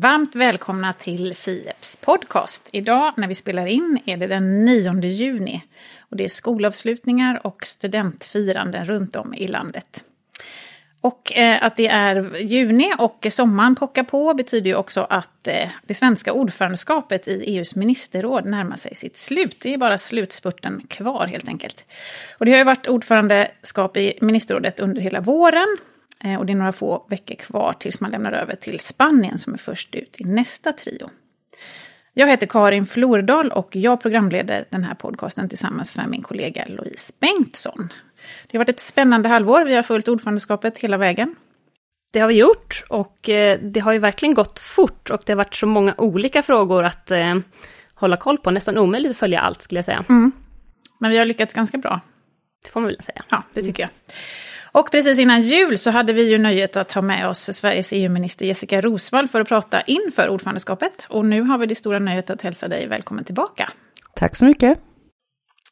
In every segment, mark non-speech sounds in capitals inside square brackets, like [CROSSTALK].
Varmt välkomna till Sieps podcast. Idag när vi spelar in är det den 9 juni och det är skolavslutningar och studentfiranden runt om i landet. Och eh, att det är juni och sommaren pockar på betyder ju också att eh, det svenska ordförandeskapet i EUs ministerråd närmar sig sitt slut. Det är bara slutspurten kvar helt enkelt. Och det har ju varit ordförandeskap i ministerrådet under hela våren. Eh, och det är några få veckor kvar tills man lämnar över till Spanien som är först ut i nästa trio. Jag heter Karin Flordal och jag programleder den här podcasten tillsammans med min kollega Louise Bengtsson. Det har varit ett spännande halvår, vi har följt ordförandeskapet hela vägen. Det har vi gjort och eh, det har ju verkligen gått fort och det har varit så många olika frågor att eh, hålla koll på, nästan omöjligt att följa allt skulle jag säga. Mm. Men vi har lyckats ganska bra. Det får man väl säga. Ja, det tycker jag. Och precis innan jul så hade vi ju nöjet att ha med oss Sveriges EU-minister Jessica Rosvall för att prata inför ordförandeskapet. Och nu har vi det stora nöjet att hälsa dig välkommen tillbaka. Tack så mycket.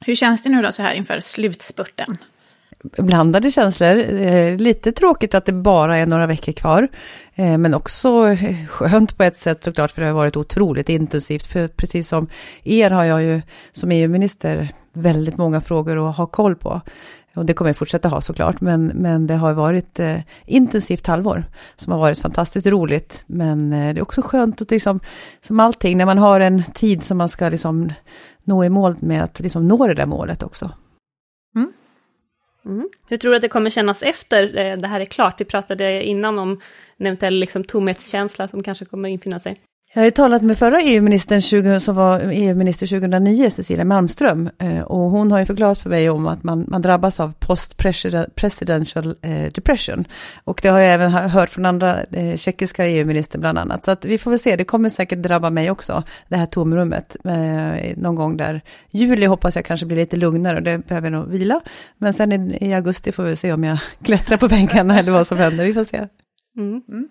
Hur känns det nu då så här inför slutspurten? Blandade känslor. Eh, lite tråkigt att det bara är några veckor kvar. Eh, men också skönt på ett sätt såklart, för det har varit otroligt intensivt. För precis som er har jag ju som EU-minister väldigt många frågor att ha koll på. Och det kommer jag fortsätta ha såklart, men, men det har varit eh, intensivt halvår som har varit fantastiskt roligt. Men eh, det är också skönt att liksom, som allting, när man har en tid som man ska liksom nå i mål med, att liksom nå det där målet också. Mm. Mm. Hur tror du att det kommer kännas efter eh, det här är klart? Vi pratade innan om en eventuell liksom, tomhetskänsla som kanske kommer infinna sig. Jag har talat med förra EU-ministern som var EU-minister 2009, Cecilia Malmström, eh, och hon har ju förklarat för mig om att man, man drabbas av post-presidential eh, depression. Och det har jag även hört från andra eh, tjeckiska EU-minister bland annat. Så att vi får väl se, det kommer säkert drabba mig också, det här tomrummet. Någon gång där, juli hoppas jag kanske blir lite lugnare och det behöver jag nog vila. Men sen i, i augusti får vi se om jag [LAUGHS] klättrar på bänkarna eller vad som händer, vi får se. Mm.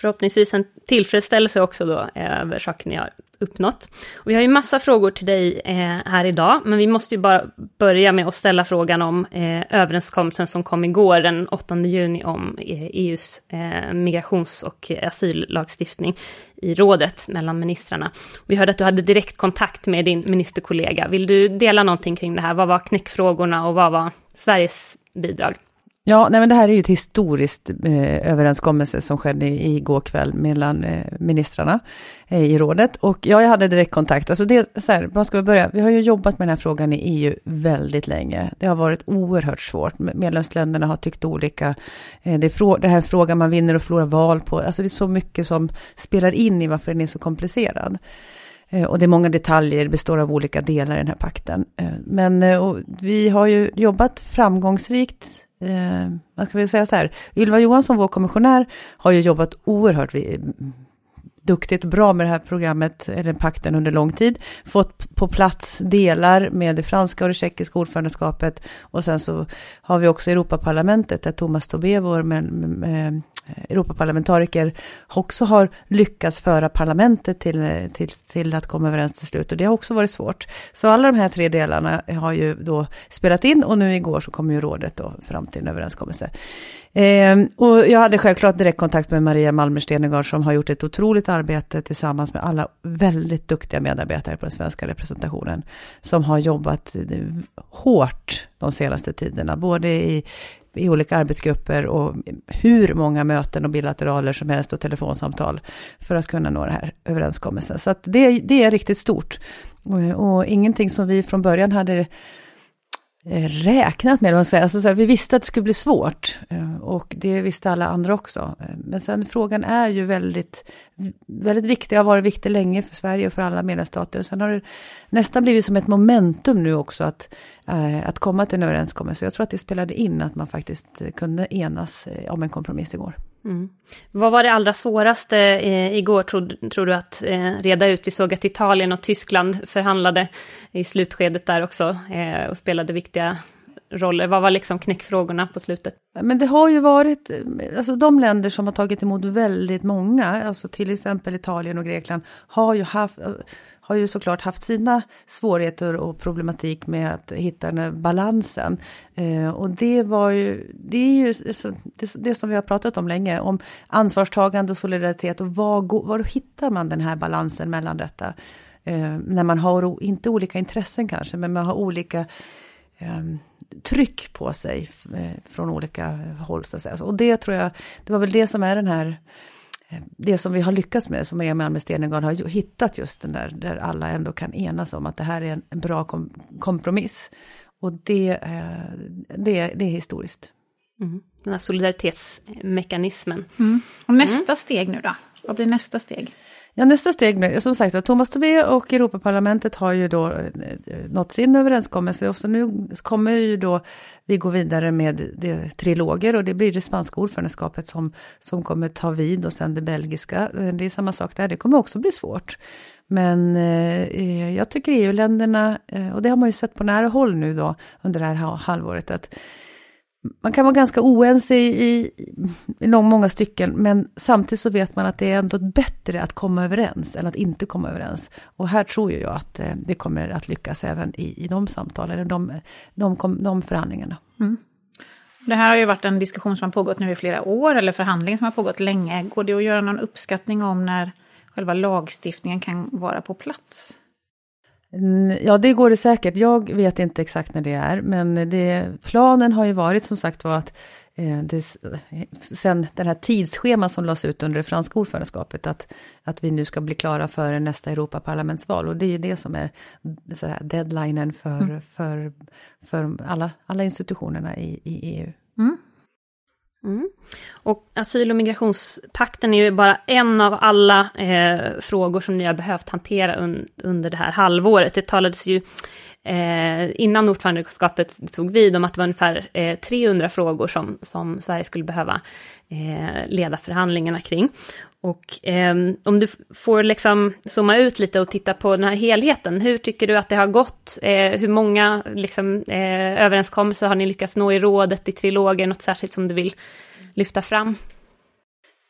Förhoppningsvis en tillfredsställelse också då eh, över saker ni har uppnått. Och vi har ju massa frågor till dig eh, här idag, men vi måste ju bara börja med att ställa frågan om eh, överenskommelsen som kom igår den 8 juni om eh, e EUs eh, migrations och asyllagstiftning i rådet mellan ministrarna. Vi hörde att du hade direkt kontakt med din ministerkollega. Vill du dela någonting kring det här? Vad var knäckfrågorna och vad var Sveriges bidrag? Ja, nej men det här är ju ett historiskt eh, överenskommelse som skedde igår kväll mellan eh, ministrarna eh, i rådet. Och ja, jag hade direktkontakt. Alltså det, så här, vad ska vi börja? Vi har ju jobbat med den här frågan i EU väldigt länge. Det har varit oerhört svårt. Medlemsländerna har tyckt olika. Eh, det är frå det här frågan man vinner och förlorar val på. Alltså det är så mycket som spelar in i varför den är så komplicerad. Eh, och det är många detaljer, består av olika delar i den här pakten. Eh, men eh, vi har ju jobbat framgångsrikt eh, vad ska vi säga så här, Ylva Johansson, vår kommissionär, har ju jobbat oerhört duktigt och bra med det här programmet, eller pakten under lång tid. Fått på plats delar med det franska och det tjeckiska ordförandeskapet. Och sen så har vi också Europaparlamentet där Thomas Tobé, vår med, med, eh, Eh, Europaparlamentariker, också har lyckats föra parlamentet till, eh, till, till att komma överens till slut. Och det har också varit svårt. Så alla de här tre delarna har ju då spelat in och nu igår så kom ju rådet då fram till en överenskommelse. Eh, och jag hade självklart direktkontakt med Maria Malmer Stenegard som har gjort ett otroligt arbete tillsammans med alla väldigt duktiga medarbetare på den svenska representationen. Som har jobbat eh, hårt de senaste tiderna, både i, i olika arbetsgrupper och hur många möten och bilateraler som helst och telefonsamtal för att kunna nå den här överenskommelsen. Så att det, det är riktigt stort. Och, och ingenting som vi från början hade Eh, räknat med. Alltså, så här, vi visste att det skulle bli svårt eh, och det visste alla andra också. Eh, men sen frågan är ju väldigt, väldigt viktig, har varit viktig länge för Sverige och för alla medlemsstater. Sen har det nästan blivit som ett momentum nu också att, att komma till en överenskommelse. Jag tror att det spelade in att man faktiskt kunde enas om en kompromiss igår. Mm. Vad var det allra svåraste eh, igår, tror, tror, du, att eh, reda ut? Vi såg att Italien och Tyskland förhandlade i slutskedet där också eh, och spelade viktiga roller. Vad var liksom knäckfrågorna på slutet? Men det har ju varit, alltså de länder som har tagit emot väldigt många, alltså till exempel Italien och Grekland, har ju haft har ju såklart haft sina svårigheter och problematik med att hitta den här balansen. Eh, och det var ju, det är ju det, det, som vi har pratat om länge, om ansvarstagande och solidaritet och var, var hittar man den här balansen mellan detta? Eh, när man har, inte olika intressen kanske, men man har olika eh, tryck på sig eh, från olika håll. Så att säga. Och det tror jag, det var väl det som är den här det som vi har lyckats med, som Emil Alme Stenegard har hittat just den där, där alla ändå kan enas om att det här är en, en bra kom, kompromiss. Och det, eh, det, det är historiskt. Mm. Den här solidaritetsmekanismen. Mm. Och nästa mm. steg nu då? Vad blir nästa steg? Ja, nästa steg, som sagt, Thomas Tobé och Europaparlamentet har ju då eh, nått sin överenskommelse och så nu kommer ju då vi gå vidare med det, triloger och det blir det spanska ordförandeskapet som, som kommer ta vid och sen det belgiska. Eh, det är samma sak där, det kommer också bli svårt. Men eh, eh jag tycker EU-länderna, eh, och det har man ju sett på nära håll nu då under det här halvåret, att man kan vara ganska oense i, i, i många stycken, men samtidigt så vet man att det är ändå bättre att komma överens än att inte komma överens. Och här tror jag att eh, det kommer att lyckas även i, i de samtalen, de, de, de, de förhandlingarna. Mm. Det här har ju varit en diskussion som har pågått nu i flera år, eller förhandlingar som har pågått länge. Går det att göra någon uppskattning om när själva lagstiftningen kan vara på plats? Ja, det går det säkert. Jag vet inte exakt när det är, men det, planen har ju varit som sagt var att eh, det, sen den här tidsscheman som lades ut under det franska ordförandeskapet, att, att vi nu ska bli klara för nästa Europaparlamentsval. Och det är ju det som är här, deadlinen för, mm. för, för alla, alla institutionerna i, i EU. Mm. Mm. Och asyl och migrationspakten är ju bara en av alla eh, frågor som ni har behövt hantera un under det här halvåret. Det talades ju eh, innan ordförandeskapet tog vid om att det var ungefär eh, 300 frågor som, som Sverige skulle behöva eh, leda förhandlingarna kring. Och eh, om du får liksom zooma ut lite och titta på den här helheten, hur tycker du att det har gått? Eh, hur många liksom, eh, överenskommelser har ni lyckats nå i rådet, i triloger, något särskilt som du vill lyfta fram?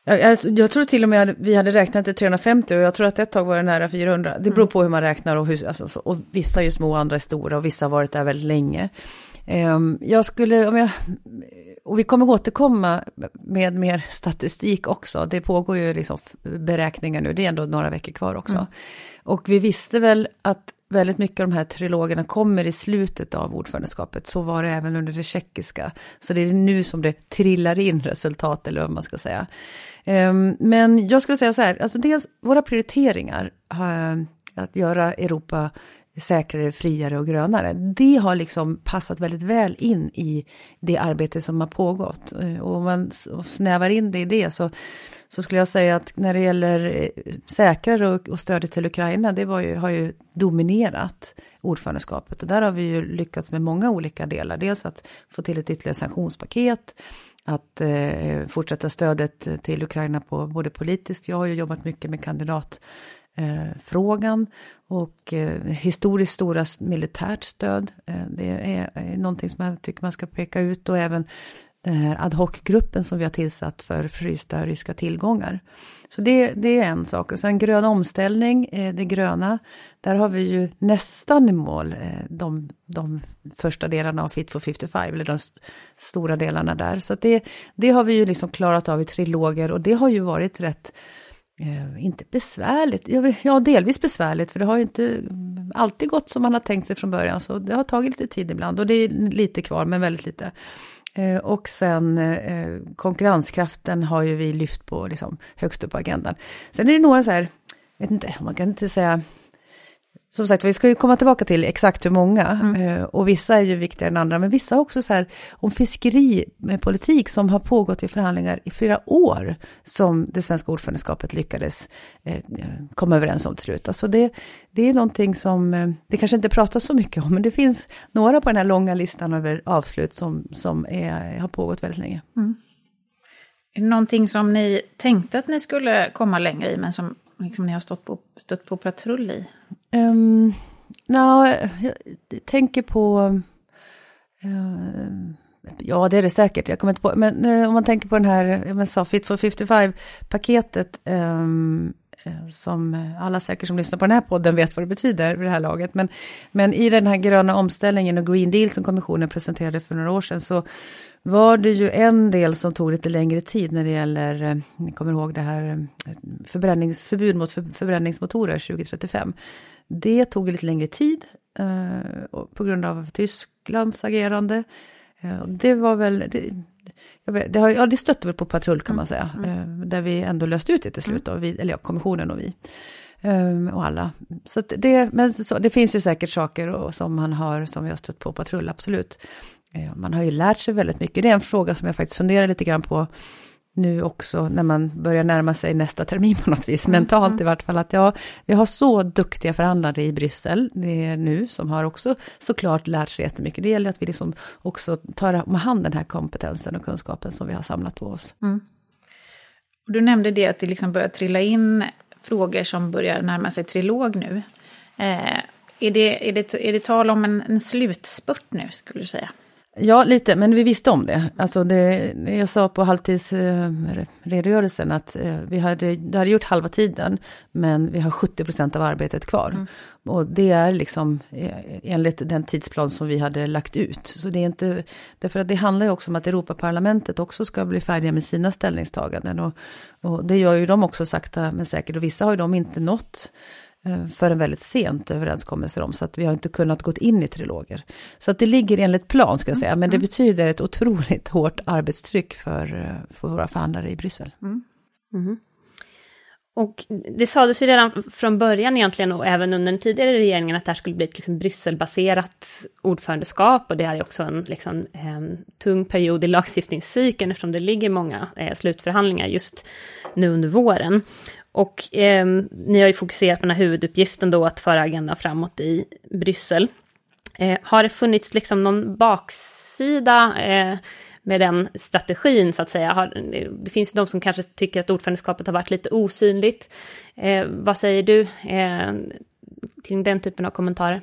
Jag, jag, tror till och med att vi hade räknat till 350 och jag tror att ett tag var det nära 400. Det beror mm. på hur man räknar och, hur, alltså, och vissa är små, andra är stora och vissa har varit där väldigt länge. Um, jag skulle, om jag, och vi kommer återkomma med mer statistik också. Det pågår ju liksom beräkningar nu, det är ändå några veckor kvar också. Mm. Och vi visste väl att väldigt mycket av de här trilogerna kommer i slutet av ordförandeskapet. Så var det även under det tjeckiska. Så det är nu som det trillar in resultat, eller vad man ska säga. Ehm, men jag skulle säga så här, alltså dels våra prioriteringar, eh, att göra Europa säkrare, friare och grönare. Det har liksom passat väldigt väl in i det arbete som har pågått. Eh, och om man snävar in det i det så, så skulle jag säga att när det gäller eh, säkrare och, och stödet till Ukraina, det var ju, har ju dominerat ordförandeskapet. Och där har vi ju lyckats med många olika delar. Dels att få till ett ytterligare sanktionspaket, att eh, fortsätta stödet till Ukraina på både politiskt, jag har ju jobbat mycket med kandidatfrågan eh, och eh, historiskt stora militärt stöd. Eh, det är, är någonting som jag tycker man ska peka ut och även den här ad hoc-gruppen som vi har tillsatt för frysta ryska tillgångar. Så det, det är en sak. Och sen grön omställning, eh, det gröna, där har vi ju nästan i mål eh, de, de första delarna av Fit for 55, eller de st stora delarna där. Så det, det har vi ju liksom klarat av i triloger och det har ju varit rätt Eh, inte besvärligt, ja delvis besvärligt för det har ju inte alltid gått som man har tänkt sig från början så det har tagit lite tid ibland och det är lite kvar men väldigt lite. Eh, och sen eh, konkurrenskraften har ju vi lyft på liksom, högst upp på agendan. Sen är det några så här, vet inte, man kan inte säga som sagt, vi ska ju komma tillbaka till exakt hur många. Mm. Eh, och vissa är ju viktigare än andra, men vissa har också så här om fiskeripolitik som har pågått i förhandlingar i flera år, som det svenska ordförandeskapet lyckades eh, komma överens om till slut. Alltså det, det är någonting som eh, det kanske inte pratas så mycket om, men det finns några på den här långa listan över avslut som, som är, har pågått väldigt länge. Mm. Någonting som ni tänkte att ni skulle komma längre i, men som liksom ni har stått på, stött på patrull i? Ehm, um, no, jag tänker på... Uh, ja, det är det säkert. Jag kommer inte på... Men uh, om man tänker på den här, jag sa Fit for 55-paketet. Um, ehm, eh, som alla säkert som lyssnar på den här podden vet vad det betyder vid det här laget. Men, men i den här gröna omställningen och Green Deal som kommissionen presenterade för några år sedan så var det ju en del som tog lite längre tid när det gäller, eh, ni kommer ihåg det här förbränningsförbud mot förbränningsmotorer 2035. Det tog lite längre tid eh, på grund av Tysklands agerande. Eh, det var väl, det, vet, det, har, ja, det stötte väl på patrull kan man säga, mm. mm. Eh, där vi ändå löste ut det till slut, då, vi, eller ja, kommissionen och vi. Um, och alla. Så det, men så, det finns ju säkert saker och, som man har, som vi har stött på patrull, absolut. Uh, man har ju lärt sig väldigt mycket. Det är en fråga som jag faktiskt funderar lite grann på nu också när man börjar närma sig nästa termin på något vis, mm. mentalt i vart fall, att ja, vi har så duktiga förhandlare i Bryssel nu, som har också såklart lärt sig jättemycket. Det gäller att vi liksom också tar om hand den här kompetensen och kunskapen som vi har samlat på oss. Mm. Du nämnde det att det liksom börjar trilla in frågor som börjar närma sig trilog nu. Eh, är, det, är, det, är det tal om en, en slutspurt nu, skulle du säga? Ja, lite, men vi visste om det. Alltså det, jag sa på halvtidsredogörelsen att eh, vi hade, det hade gjort halva tiden, men vi har 70 procent av arbetet kvar. Mm. Och det är liksom eh, enligt den tidsplan som vi hade lagt ut. Så det är inte, därför att det handlar ju också om att Europaparlamentet också ska bli färdiga med sina ställningstaganden. Och, och det gör ju de också sakta men säkert, och vissa har ju de inte nått Eh, för en väldigt sent överenskommelser om, så att vi har inte kunnat gå in i triloger. Så att det ligger enligt plan, ska jag säga, men det mm. betyder ett otroligt hårt arbetstryck för, eh, för våra förhandlare i Bryssel. Mm. Mm. Och det sades ju redan från början egentligen, och även under den tidigare regeringen, att det här skulle bli ett liksom Brysselbaserat ordförandeskap, och det är också en liksom, eh, tung period i lagstiftningscykeln, eftersom det ligger många eh, slutförhandlingar just nu under våren. Och eh, ni har ju fokuserat på den här huvuduppgiften då att föra agendan framåt i Bryssel. Eh, har det funnits liksom någon baksida eh, med den strategin så att säga? Har, det finns ju de som kanske tycker att ordförandeskapet har varit lite osynligt. Eh, vad säger du eh, till den typen av kommentarer?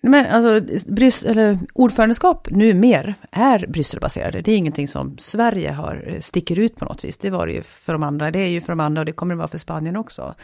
Men alltså, Brys eller, ordförandeskap nu mer är Brysselbaserade. Det är ingenting som Sverige har, eh, sticker ut på något vis. Det var det ju för de andra, det är ju för de andra och det kommer det vara för Spanien också.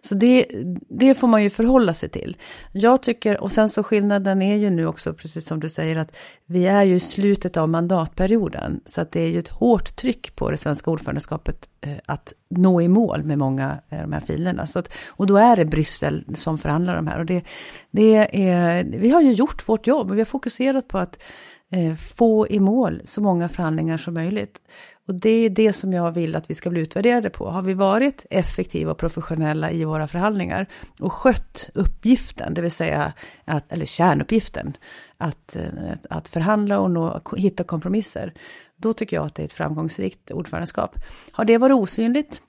Så det, det får man ju förhålla sig till. Jag tycker, och sen så skillnaden är ju nu också, precis som du säger, att vi är ju i slutet av mandatperioden. Så att det är ju ett hårt tryck på det svenska ordförandeskapet Eh, att nå i mål med många av de här filerna. Så att, och då är det Bryssel som förhandlar de här. Och det, det är, vi har ju gjort vårt jobb och vi har fokuserat på att eh, få i mål så många förhandlingar som möjligt. Och det är det som jag vill att vi ska bli utvärderade på. Har vi varit effektiva och professionella i våra förhandlingar och skött uppgiften, det vill säga, att, eller kärnuppgiften, att, eh, att förhandla och nå, hitta kompromisser, då tycker jag att det är ett framgångsrikt ordförandeskap. Har det varit osynligt?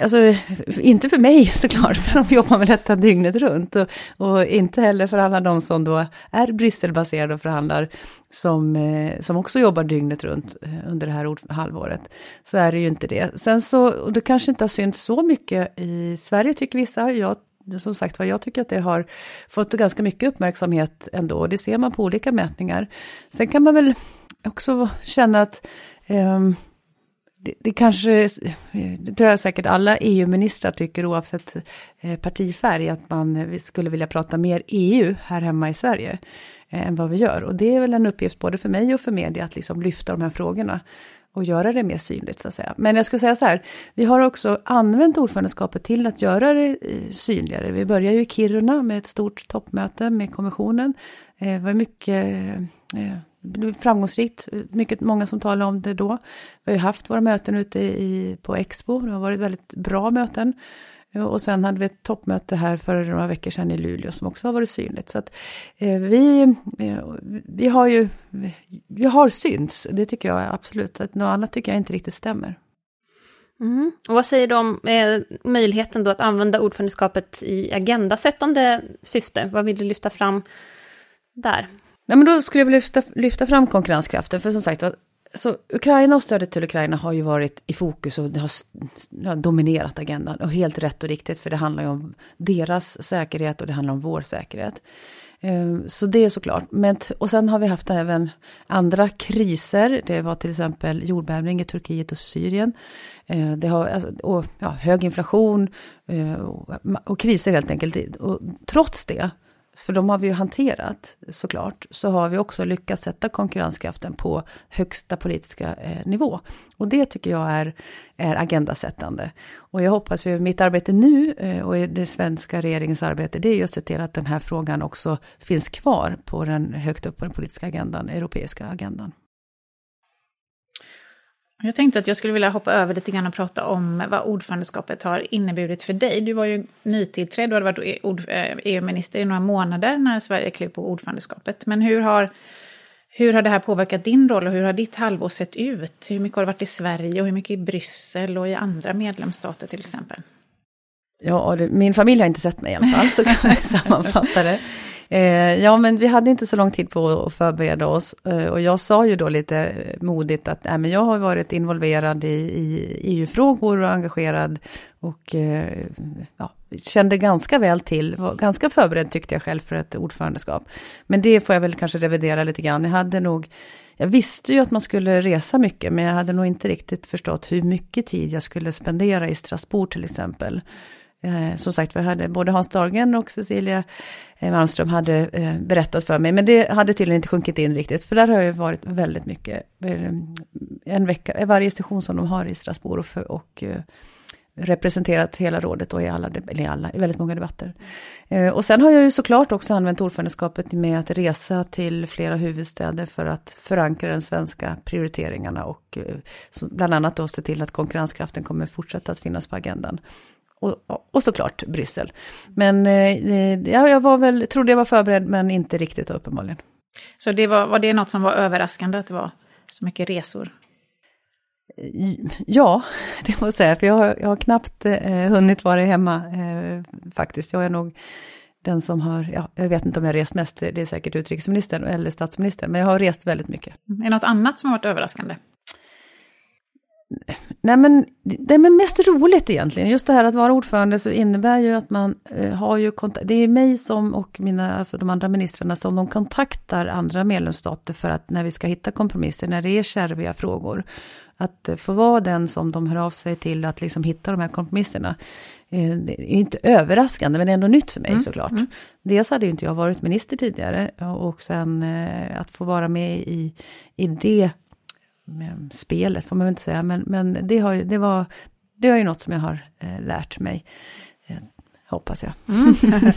Alltså, inte för mig [LAUGHS] såklart, som jobbar med detta dygnet runt. Och, och, inte heller för alla de som då är Brysselbaserade och förhandlar, som, eh, som också jobbar dygnet runt eh, under det här halvåret. Så är det ju inte det. Sen så, och det kanske inte har synts så mycket i Sverige, tycker vissa. Jag som sagt vad jag tycker att det har fått ganska mycket uppmärksamhet ändå. Och det ser man på olika mätningar. Sen kan man väl också känna att um, det, det, kanske, det tror jag säkert alla EU-ministrar tycker oavsett eh, partifärg, att man eh, skulle vilja prata mer EU här hemma i Sverige eh, än vad vi gör. Och det är väl en uppgift både för mig och för media att liksom lyfta de här frågorna och göra det mer synligt så att säga. Men jag skulle säga så här, vi har också använt ordförandeskapet till att göra det eh, synligare. Vi börjar ju i Kiruna med ett stort toppmöte med kommissionen. Eh, det var mycket framgångsrikt. Mycket, många som talar om det då. Vi har ju haft våra möten ute i, på Expo. Det har varit väldigt bra möten. Och sen hade vi ett toppmöte här för några veckor sedan i Luleå som också har varit synligt. Så att eh, vi, eh, vi har ju, vi har synts, det tycker jag absolut. Att något annat tycker jag inte riktigt stämmer. Mm. Och vad säger du om eh, möjligheten då att använda ordförandeskapet i agendasättande syfte? Vad vill du lyfta fram där? Nej, men då skulle jag vilja lyfta, lyfta fram konkurrenskraften, för som sagt så Ukraina och stödet till Ukraina har ju varit i fokus och det har, har dominerat agendan. Och helt rätt och riktigt, för det handlar ju om deras säkerhet och det handlar om vår säkerhet. Ehm, så det är såklart. Men, och sen har vi haft även andra kriser. Det var till exempel jordbävning i Turkiet och Syrien. Ehm, det har, alltså, och, ja, hög inflation eh, och, och kriser helt enkelt. Och trots det för de har vi ju hanterat såklart, så har vi också lyckats sätta konkurrenskraften på högsta politiska eh, nivå. Och det tycker jag är, är agendasättande. Och jag hoppas ju, mitt arbete nu eh, och det svenska regeringens arbete, det är ju att se till att den här frågan också finns kvar på den högt upp på den politiska agendan, europeiska agendan. Jag tänkte att jag skulle vilja hoppa över lite grann och prata om vad ordförandeskapet har inneburit för dig. Du var ju nytillträdd och hade varit EU-minister eh, e i några månader när Sverige klev på ordförandeskapet. Men hur har, hur har det här påverkat din roll och hur har ditt halvår sett ut? Hur mycket har du varit i Sverige och hur mycket i Bryssel och i andra medlemsstater till exempel? Ja, min familj har inte sett mig i alla fall, så kan jag [LAUGHS] sammanfatta det. Eh, ja, men vi hade inte så lång tid på att förbereda oss. Eh, och jag sa ju då lite eh, modigt att äh, men jag har varit involverad i, i EU-frågor och engagerad. Och eh, ja, kände ganska väl till, var ganska förberedd tyckte jag själv för ett ordförandeskap. Men det får jag väl kanske revidera lite grann. Jag hade nog jag visste ju att man skulle resa mycket, men jag hade nog inte riktigt förstått hur mycket tid jag skulle spendera i Strasbourg till exempel. Eh, som sagt, vi hörde både Hans Dahlgren och Cecilia eh, Malmström hade eh, berättat för mig, men det hade tydligen inte sjunkit in riktigt, för där har jag varit väldigt mycket, eh, en vecka, eh, varje session som de har i Strasbourg och, för, och representerat hela rådet och i alla, eller alla, i väldigt många debatter. Eh, och sen har jag ju såklart också använt ordförandeskapet med att resa till flera huvudstäder för att förankra de svenska prioriteringarna och bland annat då se till att konkurrenskraften kommer fortsätta att finnas på agendan och, och såklart Bryssel. Men eh, ja, jag var väl, trodde jag var förberedd men inte riktigt uppenbarligen. Så det var, var det något som var överraskande att det var så mycket resor? Ja, [LAUGHS] det måste jag säga, för jag har, jag har knappt eh, hunnit vara hemma eh, faktiskt. Jag är nog den som har, ja, jag vet inte om jag har rest mest, det är säkert utrikesministern eller statsministern, men jag har rest väldigt mycket. Är det något annat som har varit överraskande? Nej men det är mest roligt egentligen. Just det här att vara ordförande så innebär ju att man eh, har ju kontakt. Det är mig som och mina, alltså de andra ministrarna som de kontaktar andra medlemsstater för att när vi ska hitta kompromisser, när det är kärviga frågor. Att få vara den som de hör av sig till att liksom hitta de här kompromisserna. Eh, det är inte överraskande men det är ändå nytt för mig mm. såklart. Mm. Dels hade ju inte jag varit minister tidigare och sen eh, att få vara med i, i det spelet, får man väl inte säga, men, men det, har, det, var, det var ju något som jag har eh, lärt mig, eh, hoppas jag. Mm. [LAUGHS]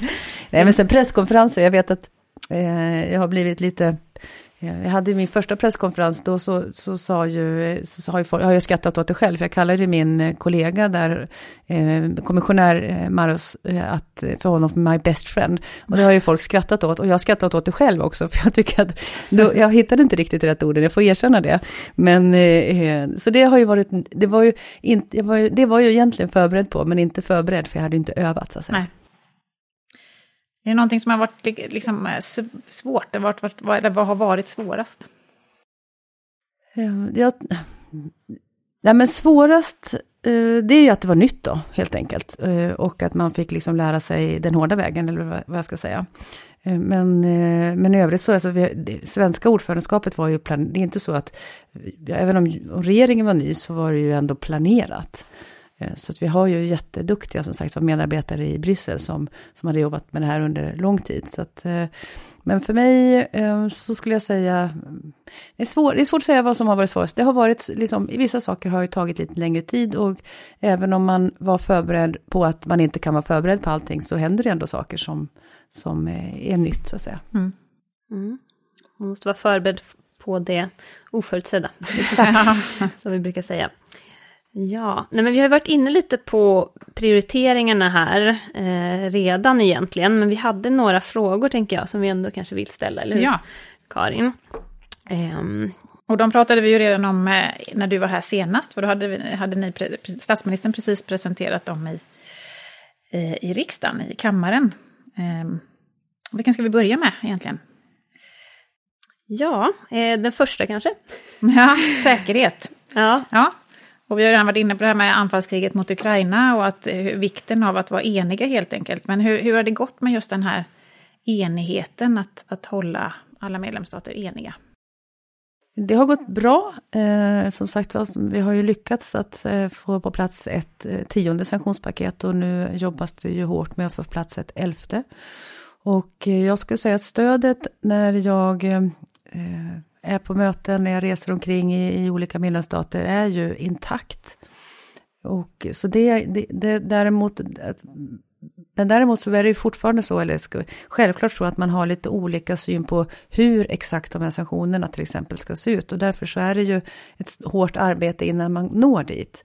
Nej, men sen presskonferenser, jag vet att eh, jag har blivit lite jag hade min första presskonferens, då så, så sa ju, så har, ju folk, har jag skrattat åt det själv, för jag kallade min eh, kollega där, eh, kommissionär eh, Maros, eh, att, för honom för my best friend. Och det har ju folk skrattat åt, och jag har skrattat åt det själv också, [LAUGHS] för jag tycker att, då, jag hittade inte riktigt rätt orden, jag får erkänna det. Men, eh, så det har ju varit, det var ju, inte, var ju, det var ju egentligen förberedd på, men inte förberedd, för jag hade inte övat så att säga. Nej. Är det någonting som har varit liksom, eh, svårt? eller vart, vad, vad har varit svårast? Eh, ja, nej men svårast, eh, det är ju att det var nytt då, helt enkelt. Och att man fick liksom lära sig den hårda vägen, eller vad jag ska säga. Men, men i övrigt så, alltså, vi, det svenska ordförandeskapet var ju planerat, det är inte så att, även om regeringen var ny, så var det ju ändå planerat. Eh, så att vi har ju jätteduktiga som sagt var medarbetare i Bryssel som, som hade jobbat med det här under lång tid. Så att, eh, men för mig eh, så skulle jag säga, det är, svår, det är svårt att säga vad som har varit svårast. Det har varit, liksom, vissa saker har ju tagit lite längre tid och även om man var förberedd på att man inte kan vara förberedd på allting så händer det ändå saker som, som är nytt så att säga. Mm. Mm. Man måste vara förberedd på det oförutsedda, exakt, [LAUGHS] [LAUGHS] som vi brukar säga. Ja, nej men vi har varit inne lite på prioriteringarna här eh, redan egentligen, men vi hade några frågor tänker jag som vi ändå kanske vill ställa, eller hur? Ja. Karin. Um, och de pratade vi ju redan om eh, när du var här senast, för då hade, vi, hade ni, statsministern precis presenterat dem i, eh, i riksdagen, i kammaren. Um, vilken ska vi börja med egentligen? Ja, eh, den första kanske? Ja, säkerhet. Ja. ja. Och vi har redan varit inne på det här med anfallskriget mot Ukraina och att, eh, vikten av att vara eniga helt enkelt. Men hur, hur har det gått med just den här enigheten, att, att hålla alla medlemsstater eniga? Det har gått bra. Eh, som sagt alltså, vi har ju lyckats att eh, få på plats ett eh, tionde sanktionspaket och nu jobbas det ju hårt med att få på plats ett elfte. Och eh, jag skulle säga att stödet när jag eh, är på möten, när jag reser omkring i, i olika medlemsstater är ju intakt. Och så det, det, det däremot men däremot så är det ju fortfarande så, eller självklart så att man har lite olika syn på hur exakt de här sanktionerna till exempel ska se ut. Och därför så är det ju ett hårt arbete innan man når dit.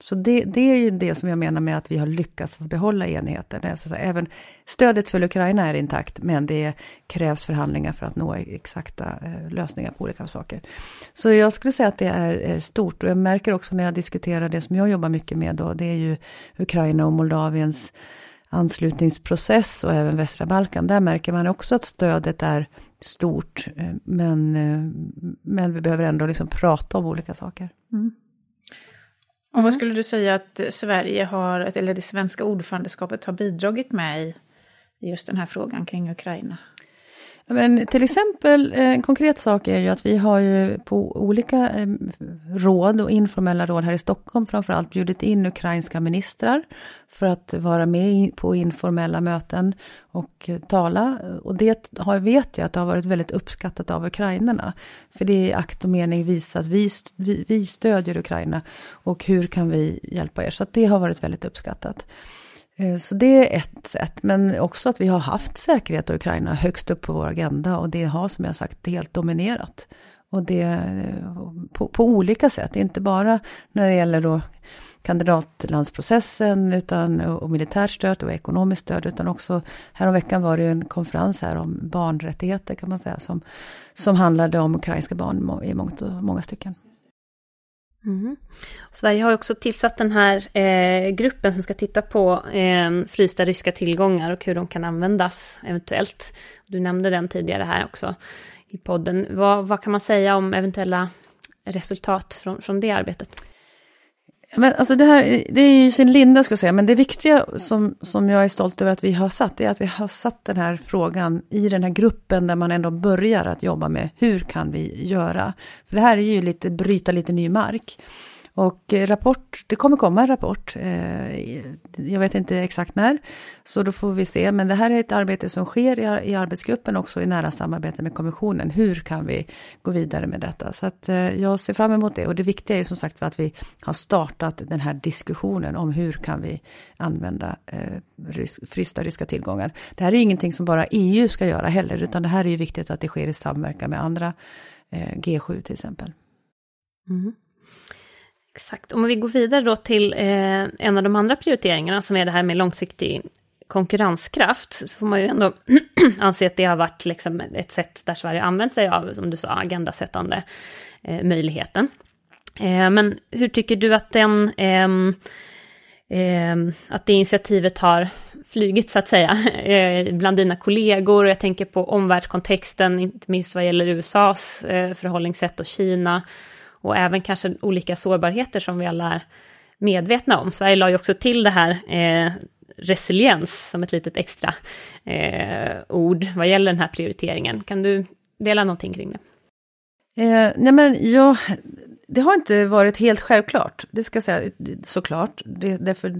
Så det, det är ju det som jag menar med att vi har lyckats att behålla enheten. Alltså, även stödet för Ukraina är intakt, men det krävs förhandlingar för att nå exakta eh, lösningar på olika saker. Så jag skulle säga att det är eh, stort och jag märker också när jag diskuterar det som jag jobbar mycket med då, det är ju Ukraina och Moldaviens anslutningsprocess och även västra Balkan. Där märker man också att stödet är stort, eh, men, eh, men vi behöver ändå liksom prata om olika saker. Mm. Och vad skulle du säga att Sverige har, eller det svenska ordförandeskapet har bidragit med i just den här frågan kring Ukraina? Men till exempel, eh, en konkret sak är ju att vi har ju på olika eh, råd och informella råd här i Stockholm framförallt bjudit in ukrainska ministrar för att vara med på informella möten och eh, tala. Och det har, vet jag att det har varit väldigt uppskattat av ukrainarna. För det är i akt och mening visa att vi, vi, vi stödjer Ukraina och hur kan vi hjälpa er. Så det har varit väldigt uppskattat. Eh, så det är ett sätt, men också att vi har haft säkerhet och Ukraina högst upp på vår agenda och det har som jag sagt helt dominerat. Och det eh, på, på olika sätt, inte bara när det gäller då kandidatlandsprocessen utan, och militärt stöd och ekonomiskt stöd, utan också häromveckan var det ju en konferens här om barnrättigheter kan man säga, som, som handlade om ukrainska barn i mångt och många stycken. Mm. Sverige har också tillsatt den här eh, gruppen som ska titta på eh, frysta ryska tillgångar och hur de kan användas eventuellt. Du nämnde den tidigare här också i podden. Vad, vad kan man säga om eventuella resultat från, från det arbetet? Men alltså det här, det är ju sin linda ska jag säga, men det viktiga som, som jag är stolt över att vi har satt, är att vi har satt den här frågan i den här gruppen där man ändå börjar att jobba med hur kan vi göra? För det här är ju lite, bryta lite ny mark. Och eh, rapport, det kommer komma en rapport, eh, jag vet inte exakt när, så då får vi se. Men det här är ett arbete som sker i, i arbetsgruppen också i nära samarbete med kommissionen. Hur kan vi gå vidare med detta? Så att eh, jag ser fram emot det. Och det viktiga är som sagt att vi har startat den här diskussionen om hur kan vi använda eh, rys, frysta ryska tillgångar. Det här är ingenting som bara EU ska göra heller, utan det här är ju viktigt att det sker i samverkan med andra, eh, G7 till exempel. Mm. Exakt. Om vi går vidare då till eh, en av de andra prioriteringarna som är det här med långsiktig konkurrenskraft, så får man ju ändå [CLEARS THROAT] anse att det har varit liksom ett sätt där Sverige använt sig av, som du sa, agendasättande eh, möjligheten. Eh, men hur tycker du att den ehm, ehm, att det initiativet har flugit så att säga, [LAUGHS] eh, bland dina kollegor. Jag tänker på omvärldskontexten, inte minst vad gäller USAs eh, förhållningssätt och Kina och även kanske olika sårbarheter som vi alla är medvetna om. Sverige la ju också till det här eh, resiliens som ett litet extra eh, ord vad gäller den här prioriteringen. Kan du dela någonting kring det? Eh, nej men ja, det har inte varit helt självklart, det ska jag säga såklart. Det, därför,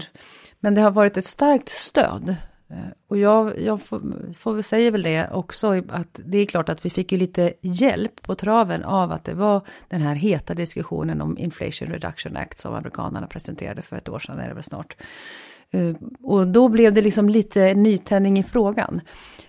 men det har varit ett starkt stöd Eh, och jag, jag får, får säga väl det också, att det är klart att vi fick ju lite hjälp på traven av att det var den här heta diskussionen om Inflation Reduction Act som amerikanerna presenterade för ett år sedan, är det väl snart. Eh, och då blev det liksom lite nytändning i frågan.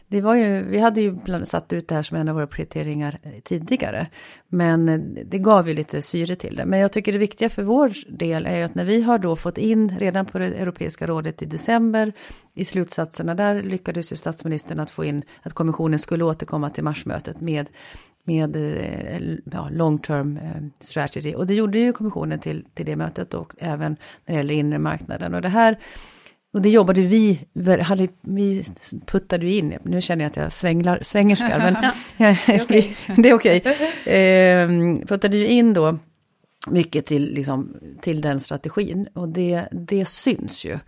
Det var ju, vi hade ju satt ut det här som en av våra prioriteringar tidigare. Men det gav ju lite syre till det. Men jag tycker det viktiga för vår del är ju att när vi har då fått in redan på det Europeiska rådet i december i slutsatserna där lyckades ju statsministern att få in att kommissionen skulle återkomma till marsmötet med med ja, long term strategy. Och det gjorde ju kommissionen till, till det mötet och även när det gäller inre marknaden. Och det här och det jobbade vi, hade, vi puttade ju in, nu känner jag att jag svänglar, svängerskar, men [LAUGHS] [LAUGHS] det är okej. [LAUGHS] Okay. Eh, puttade ju in då mycket till, liksom, till den strategin och det, det syns ju.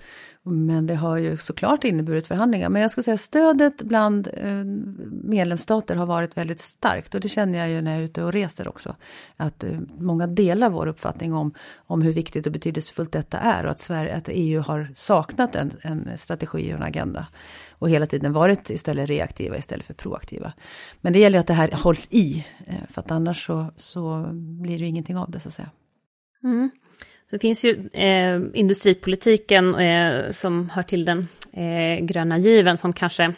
Men det har ju såklart inneburit förhandlingar. Men jag ska säga stödet bland eh, medlemsstater har varit väldigt starkt. Och det känner jag ju när jag är ute och reser också. Att eh, många delar vår uppfattning om, om hur viktigt och betydelsefullt detta är. Och att, Sverige, att EU har saknat en, en strategi och en agenda. Och hela tiden varit istället reaktiva istället för proaktiva. Men det gäller att det här hålls i. Eh, för att annars så, så blir det ingenting av det så att säga. Mm. Det finns ju eh, industripolitiken eh, som hör till den eh, gröna given som kanske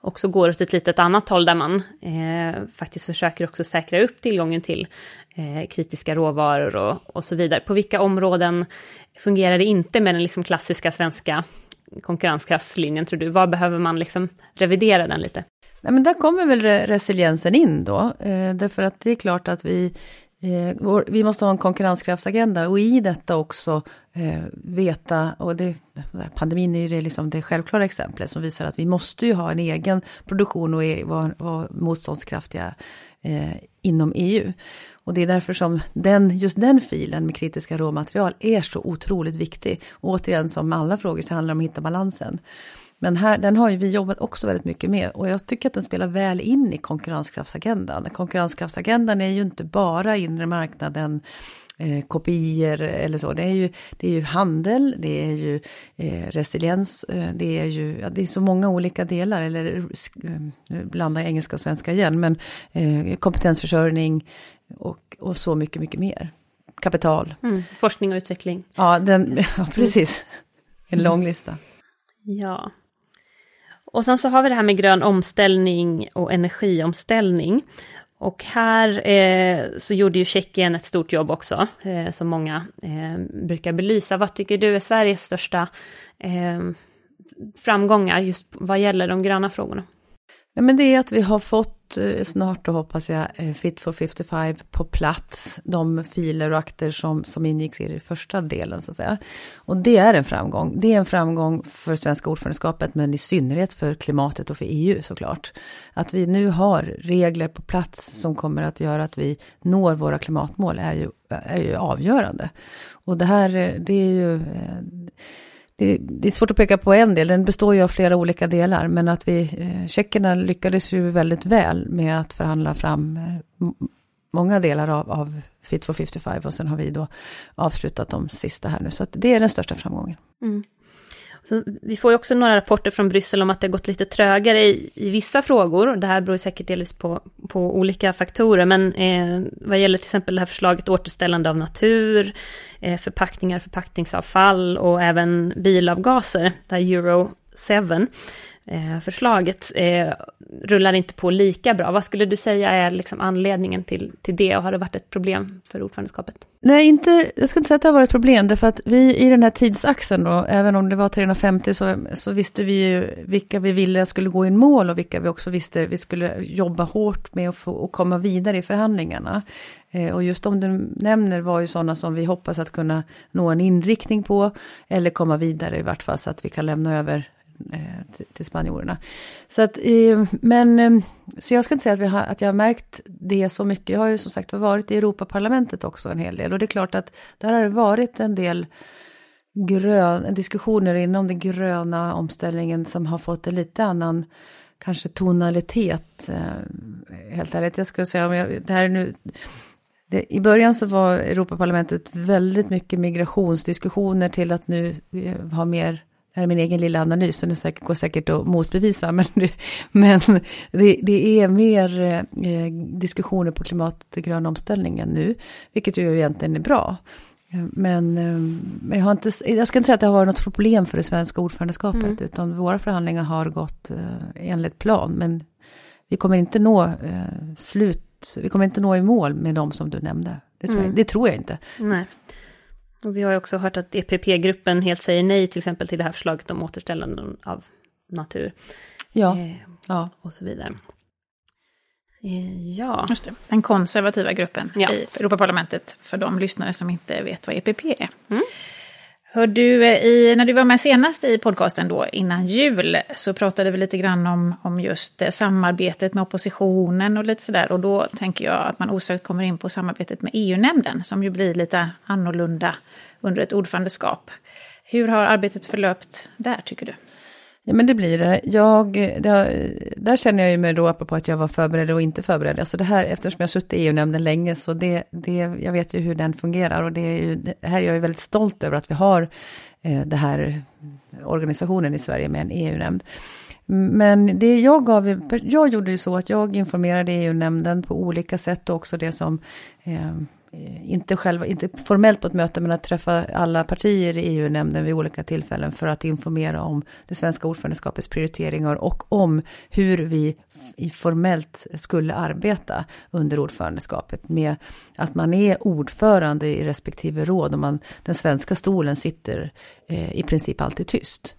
också går åt ett litet annat håll där man eh, faktiskt försöker också säkra upp tillgången till eh, kritiska råvaror och, och så vidare. På vilka områden fungerar det inte med den liksom klassiska svenska konkurrenskraftslinjen tror du? Vad behöver man liksom revidera den lite? Nej, men där kommer väl resiliensen in då, eh, därför att det är klart att vi Eh, vi måste ha en konkurrenskraftsagenda och i detta också eh, veta, och det, pandemin är ju det, liksom det självklara exemplet som visar att vi måste ju ha en egen produktion och e, vara, var motståndskraftiga eh, inom EU. Och det är därför som den, just den filen med kritiska råmaterial är så otroligt viktig. Och återigen, som med alla frågor så handlar det om att hitta balansen. Men här, den har ju vi jobbat också väldigt mycket med och jag tycker att den spelar väl in i konkurrenskraftsagendan. Konkurrenskraftsagendan är ju inte bara inre marknaden, eh, kopior eller så. Det är ju, det är ju handel, det är ju eh, resiliens, eh, det är ju, ja, det är så många olika delar, eller eh, blanda engelska och svenska igen, men eh, kompetensförsörjning och, och så mycket, mycket mer. Kapital. Mm, forskning och utveckling. Ja, den, [LAUGHS] ja precis. En lång lista. Ja. Och sen så har vi det här med grön omställning och energiomställning. Och här eh, så gjorde ju Tjeckien ett stort jobb också, eh, som många eh, brukar belysa. Vad tycker du är Sveriges största eh, framgångar just vad gäller de gröna frågorna? Ja, men det är att vi har fått eh, snart då hoppas jag eh, Fit for 55 på plats. De filer och akter som, som ingicks i den första delen så att säga. Och det är en framgång. Det är en framgång för svenska ordförandeskapet men i synnerhet för klimatet och för EU såklart. Att vi nu har regler på plats som kommer att göra att vi når våra klimatmål är ju, är ju avgörande. Och det här, eh, det är ju det, det, är svårt att peka på en del, den består ju av flera olika delar, men att vi, eh, tjeckerna lyckades ju väldigt väl med att förhandla fram eh, många delar av, av Fit for 55 och sen har vi då avslutat de sista här nu, så att det är den största framgången. Mm. Så vi får ju också några rapporter från Bryssel om att det har gått lite trögare i, i vissa frågor. Det här beror säkert delvis på, på olika faktorer, men eh, vad gäller till exempel det här förslaget återställande av natur, eh, förpackningar, förpackningsavfall och även bilavgaser, där Euro 7 eh, förslaget eh, rullar inte på lika bra. Vad skulle du säga är liksom anledningen till, till det och har det varit ett problem för ordförandeskapet? Nej, inte, jag skulle inte säga att det har varit ett problem, därför att vi i den här tidsaxeln då, även om det var 350 så, så visste vi ju vilka vi ville skulle gå i mål och vilka vi också visste vi skulle jobba hårt med att få, och komma vidare i förhandlingarna. Eh, och just de du nämner var ju sådana som vi hoppas att kunna nå en inriktning på, eller komma vidare i vart fall så att vi kan lämna över Eh, till, till spanjorerna. Så att, eh, men, eh, så jag ska inte säga att, vi har, att jag har märkt det så mycket. Jag har ju som sagt varit i Europaparlamentet också en hel del. Och det är klart att där har det varit en del grön, diskussioner inom den gröna omställningen som har fått en lite annan kanske tonalitet. Helt ärligt, jag skulle säga om jag, det här är nu det, I början så var Europaparlamentet väldigt mycket migrationsdiskussioner till att nu ha mer här är min egen lilla analys, den är säkert, går säkert att motbevisa, [LAUGHS] men, det, men det, det är mer eh, diskussioner på klimat och grön omställningen nu, vilket ju egentligen är bra. Men, eh, men jag, har inte, jag ska inte säga att det har varit något problem för det svenska ordförandeskapet, mm. utan våra förhandlingar har gått eh, enligt plan, men vi kommer inte nå eh, slut, vi kommer inte nå i mål med de som du nämnde. Det tror, mm. jag, det tror jag inte. Nej. Och vi har ju också hört att EPP-gruppen helt säger nej till exempel till det här förslaget om återställande av natur. Ja. Eh, ja. Och så vidare. Eh, ja. Just det. Den konservativa gruppen ja. i Europaparlamentet, för de lyssnare som inte vet vad EPP är. Mm. Hör du, eh, i, när du var med senast i podcasten då, innan jul, så pratade vi lite grann om, om just eh, samarbetet med oppositionen och lite sådär. Och då tänker jag att man osökt kommer in på samarbetet med EU-nämnden, som ju blir lite annorlunda under ett ordförandeskap. Hur har arbetet förlöpt där, tycker du? Ja men det blir det. Jag, det, där känner jag ju mig då, apropå att jag var förberedd och inte förberedd. Alltså det här, eftersom jag suttit i EU-nämnden länge, så det, det, jag vet ju hur den fungerar. Och det, är ju, det här är jag ju väldigt stolt över att vi har eh, den här organisationen i Sverige med en EU-nämnd. Men det jag gav, jag gjorde ju så att jag informerade EU-nämnden på olika sätt och också det som Eh, Eh, inte själva, inte formellt på ett möte, men att träffa alla partier i EU-nämnden vid olika tillfällen för att informera om det svenska ordförandeskapets prioriteringar och om hur vi formellt skulle arbeta under ordförandeskapet med att man är ordförande i respektive råd och man, den svenska stolen sitter eh, i princip alltid tyst.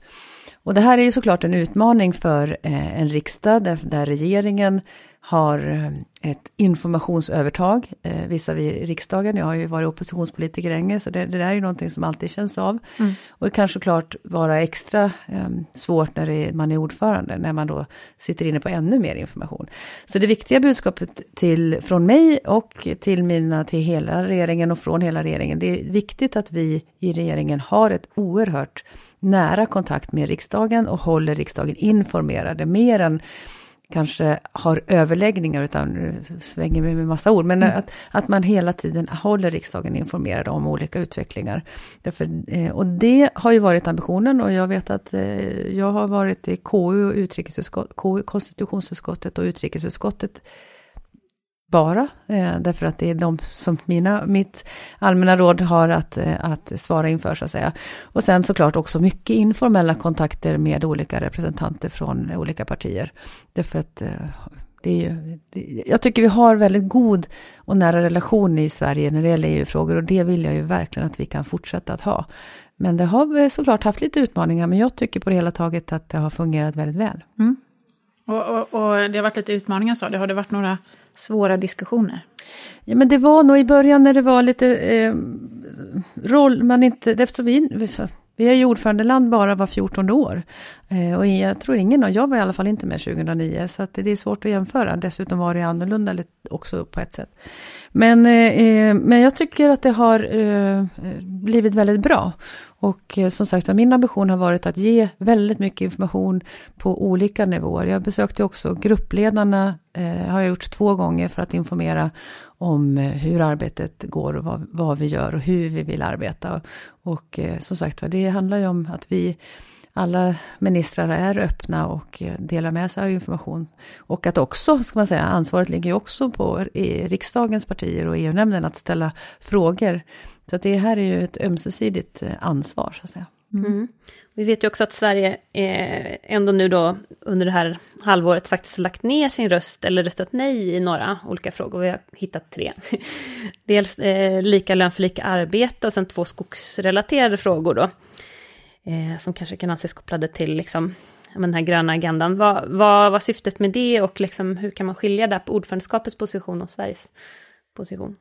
Och det här är ju såklart en utmaning för eh, en riksdag där, där regeringen har eh, ett informationsövertag eh, visavi riksdagen. Jag har ju varit oppositionspolitiker länge, så det, det där är ju någonting som alltid känns av. Mm. Och det kan såklart vara extra eh, svårt när är, man är ordförande, när man då sitter inne på ännu mer information. Så det viktiga budskapet till, från mig och till mina, till hela regeringen och från hela regeringen, det är viktigt att vi i regeringen har ett oerhört nära kontakt med riksdagen och håller riksdagen informerade mer än kanske har överläggningar, utan svänger med, med massa ord, men mm. att, att man hela tiden håller riksdagen informerad om olika utvecklingar. Därför, eh, och det har ju varit ambitionen och jag vet att eh, jag har varit i KU, utrikesutskott, KU, konstitutionsutskottet och utrikesutskottet bara, eh, därför att det är de som mina, mitt allmänna råd har att, eh, att svara inför, så att säga. Och sen såklart också mycket informella kontakter med olika representanter från olika partier. Därför att eh, det är ju, det, jag tycker vi har väldigt god och nära relation i Sverige när det gäller EU-frågor och det vill jag ju verkligen att vi kan fortsätta att ha. Men det har såklart haft lite utmaningar, men jag tycker på det hela taget att det har fungerat väldigt väl. Mm. Och, och, och, det har varit lite utmaningar sa du, har det varit några svåra diskussioner? Ja men det var nog i början när det var lite eh, roll, man inte, eftersom vi, vi är ju ordförandeland bara var 14 år. Eh, och jag tror ingen av, jag var i alla fall inte med 2009, så att det är svårt att jämföra. Dessutom var det annorlunda också på ett sätt. Men, eh, eh, men jag tycker att det har eh, blivit väldigt bra. Och eh, som sagt min ambition har varit att ge väldigt mycket information på olika nivåer. Jag besökte också gruppledarna, eh, har jag gjort två gånger för att informera om eh, hur arbetet går och vad, vad, vi gör och hur vi vill arbeta. Och eh, som sagt det handlar ju om att vi alla ministrar är öppna och eh, delar med sig av information. Och att också, ska man säga, ansvaret ligger också på riksdagens partier och EU-nämnden att ställa frågor så det här är ju ett ömsesidigt eh, ansvar, så att säga. Mm. Mm. Vi vet ju också att Sverige eh, ändå nu då under det här halvåret faktiskt lagt ner sin röst eller röstat nej i några olika frågor. Vi har hittat tre. [LAUGHS] Dels eh, lika lön för lika arbete och sen två skogsrelaterade frågor då. Eh, som kanske kan anses kopplade till liksom, den här gröna agendan. Vad, vad var syftet med det och liksom, hur kan man skilja där på ordförandeskapets position och Sveriges position?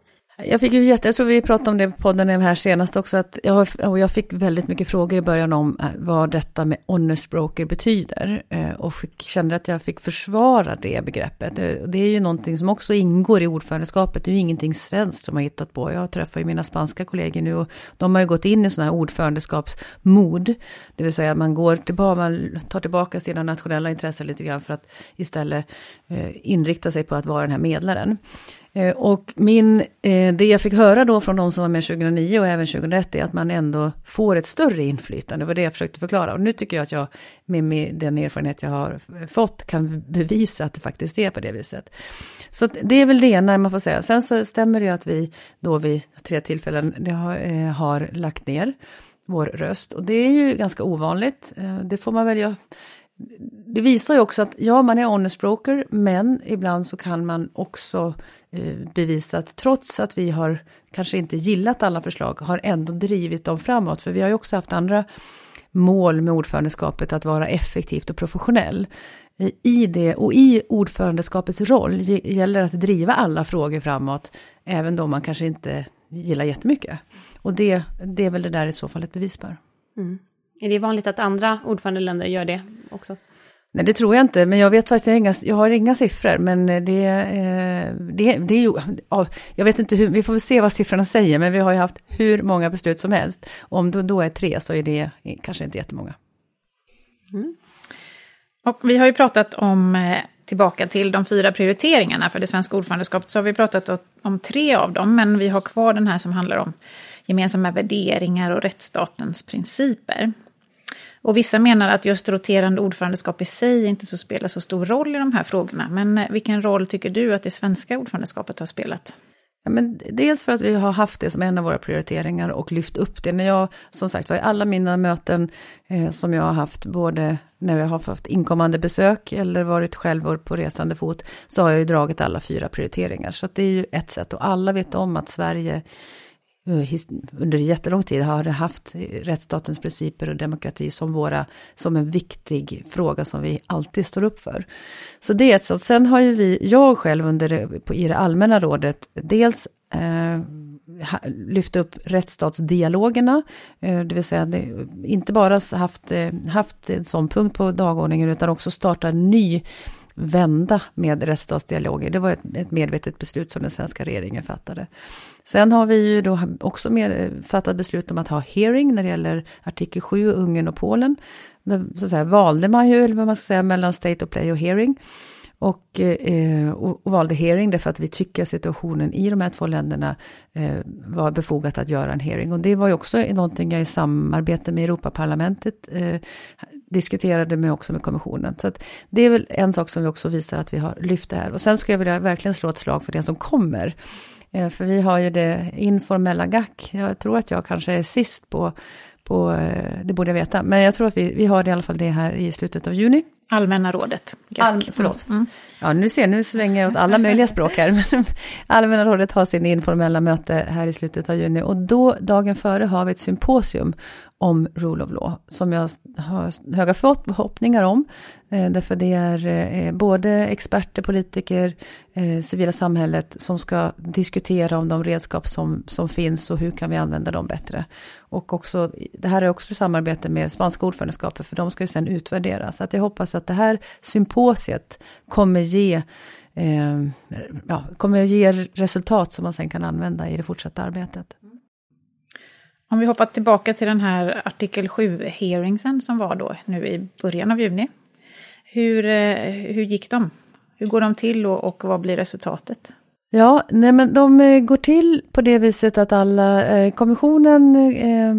Jag fick ju jätte, jag tror vi pratade om det på podden här senast också, att jag, och jag fick väldigt mycket frågor i början om eh, vad detta med honest broker betyder. Eh, och fick, kände att jag fick försvara det begreppet. Eh, det, är ju någonting som också ingår i ordförandeskapet, det är ju ingenting svenskt som har hittat på. Jag träffar ju mina spanska kollegor nu och de har ju gått in i sådana här ordförandeskapsmod. Det vill säga man går tillbaka, man tar tillbaka sina nationella intressen lite grann för att istället inrikta sig på att vara den här medlaren. Eh, och min, eh, det jag fick höra då från de som var med 2009 och även 2001 är att man ändå får ett större inflytande. Det var det jag försökte förklara. Och nu tycker jag att jag med, den erfarenhet jag har fått kan bevisa att det faktiskt är på det viset. Så det är väl det ena man får säga. Sen så stämmer det ju att vi då vid tre tillfällen har, eh, har lagt ner vår röst. Och det är ju ganska ovanligt. Det får man välja det visar ju också att ja, man är honest broker, men ibland så kan man också eh, bevisa att trots att vi har kanske inte gillat alla förslag, har ändå drivit dem framåt. För vi har ju också haft andra mål med ordförandeskapet, att vara effektivt och professionell. Eh, I det, och i ordförandeskapets roll gäller det att driva alla frågor framåt, även då man kanske inte gillar jättemycket. Och det, det är väl det där i så fall ett bevis för. Mm. Är det vanligt att andra ordförandeländer gör det också? Nej, det tror jag inte, men jag vet faktiskt, jag har inga, jag har inga siffror, men det, eh, det, det är ju, jag vet inte hur, vi får väl se vad siffrorna säger, men vi har ju haft hur många beslut som helst. Om det då är tre så är det kanske inte jättemånga. Mm. Och vi har ju pratat om, eh, tillbaka till de fyra prioriteringarna för det svenska ordförandeskapet, så har vi pratat om tre av dem, men vi har kvar den här som handlar om gemensamma värderingar och rättsstatens principer. Och vissa menar att just roterande ordförandeskap i sig inte så spelar så stor roll i de här frågorna. Men eh, vilken roll tycker du att det svenska ordförandeskapet har spelat? Ja, men dels för att vi har haft det som en av våra prioriteringar och lyft upp det. När jag, som sagt var, i alla mina möten eh, som jag har haft, både när jag har haft inkommande besök eller varit själv på resande fot, så har jag ju dragit alla fyra prioriteringar. Så det är ju ett sätt och alla vet om att Sverige Eh, under jättelång tid har haft rättsstatens principer och demokrati som, våra, som en viktig fråga som vi alltid står upp för. Så det är ett sätt. Sen har ju vi, jag själv under, på, i det allmänna rådet, dels eh, lyft upp rättsstatsdialogerna, eh, det vill säga det, inte bara haft, eh, haft en sån punkt på dagordningen utan också starta en ny vända med rättsstatsdialoger. Det var ett, ett medvetet beslut som den svenska regeringen fattade. Sen har vi ju då också med, fattat beslut om att ha hearing när det gäller artikel 7, Ungern och Polen. Där så att säga, valde man ju, eller vad man ska säga, mellan state of play och hearing. Och, eh, och, valde hearing därför att vi tycker att situationen i de här två länderna eh, var befogat att göra en hearing. Och det var ju också någonting jag i samarbete med Europaparlamentet eh, diskuterade med också med kommissionen. Så det är väl en sak som vi också visar att vi har lyft det här. Och sen skulle jag vilja verkligen slå ett slag för det som kommer. Eh, för vi har ju det informella GAC. Jag tror att jag kanske är sist på, på eh, det borde jag veta, men jag tror att vi, vi har i alla fall det här i slutet av juni. Allmänna rådet. All, förlåt. Mm. Ja, nu ser nu svänger jag åt alla möjliga språk här. [LAUGHS] Allmänna rådet har sin informella möte här i slutet av juni och då, dagen före, har vi ett symposium om Rule of Law, som jag har höga förhoppningar om. Eh, därför det är eh, både experter, politiker, eh, civila samhället som ska diskutera om de redskap som, som finns och hur kan vi använda dem bättre. Och också, det här är också i samarbete med spanska ordförandeskapet, för de ska ju sen utvärdera. Så att jag hoppas att det här symposiet kommer ge eh, ja, kommer ge resultat som man sen kan använda i det fortsatta arbetet. Om vi hoppar tillbaka till den här artikel 7-hearingsen som var då nu i början av juni. Hur, eh, hur gick de? Hur går de till och, och vad blir resultatet? Ja, nej men de eh, går till på det viset att alla, eh, kommissionen eh,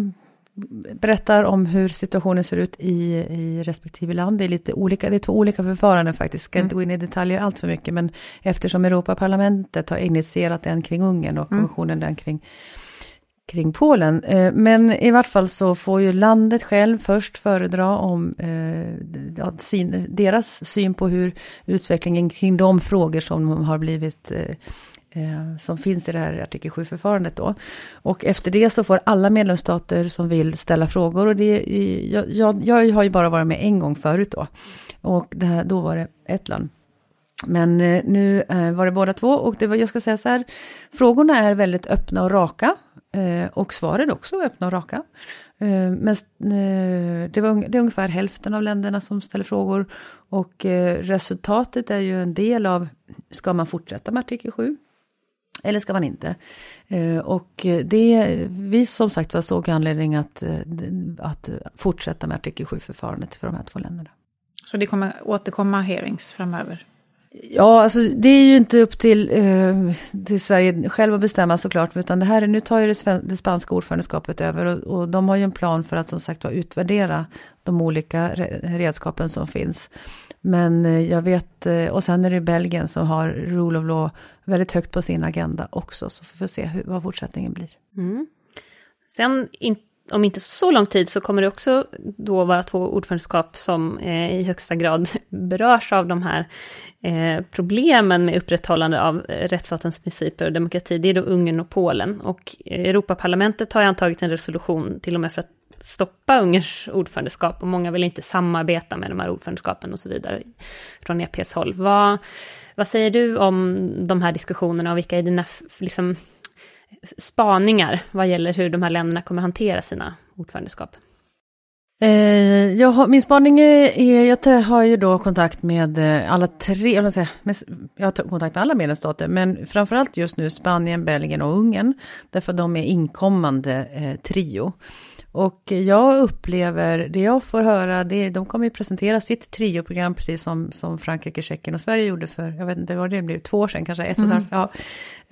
berättar om hur situationen ser ut i, i respektive land. Det är lite olika, det är två olika förfaranden faktiskt. Ska mm. inte gå in i detaljer allt för mycket, men eftersom Europaparlamentet har initierat den kring Ungern och mm. kommissionen mm. den kring kring Polen. Eh, men i vart fall så får ju landet själv först föredra om eh, sin, deras syn på hur utvecklingen kring de frågor som har blivit eh, eh som finns i det här artikel 7-förfarandet då. Och efter det så får alla medlemsstater som vill ställa frågor och det, jag, jag, jag har ju bara varit med en gång förut då. Och det här, då var det ett land. Men eh, nu var det båda två och det var, jag ska säga så här, frågorna är väldigt öppna och raka. Eh, och svaren är också öppna och raka. Eh, men eh, det, var, det är ungefär hälften av länderna som ställer frågor. Och resultatet är ju en del av, ska man fortsätta med artikel 7? Eller ska man inte? Och det, vi som sagt var såg anledning att, att fortsätta med artikel 7-förfarandet för de här två länderna. Så det kommer återkomma hearings framöver? Ja, alltså det är ju inte upp till, eh, till Sverige själv att bestämma såklart, utan det här, nu tar ju det, det spanska ordförandeskapet över och, och, de har ju en plan för att som sagt var utvärdera de olika redskapen som finns. Men eh, jag vet, eh, och sen är det Belgien som har Rule of Law väldigt högt på sin agenda också, så får vi se hur, vad fortsättningen blir. Mm. Sen in, om inte så lång tid så kommer det också då vara två ordförandeskap som eh, i högsta grad [LAUGHS] berörs av de här eh, problemen med upprätthållande av eh, rättsstatens principer och demokrati. Det är då Ungern och Polen. Och Europaparlamentet har antagit en resolution till och med för att stoppa Ungerns ordförandeskap och många vill inte samarbeta med de här ordförandeskapen och så vidare från EPs håll. Vad, vad säger du om de här diskussionerna och vilka är dina liksom, spaningar vad gäller hur de här länderna kommer hantera sina ordförandeskap? Eh, jag har, min spaning är, jag har ju då kontakt med eh, alla tre, jag, säga, med, jag har kontakt med alla medlemsstater, men framförallt just nu Spanien, Belgien och Ungern, därför de är inkommande eh, trio. Och jag upplever, det jag får höra, det, de kommer ju presentera sitt trioprogram precis som, som Frankrike, Tjeckien och Sverige gjorde för, jag vet inte vad det blev, två år sedan kanske, ett och mm. ja.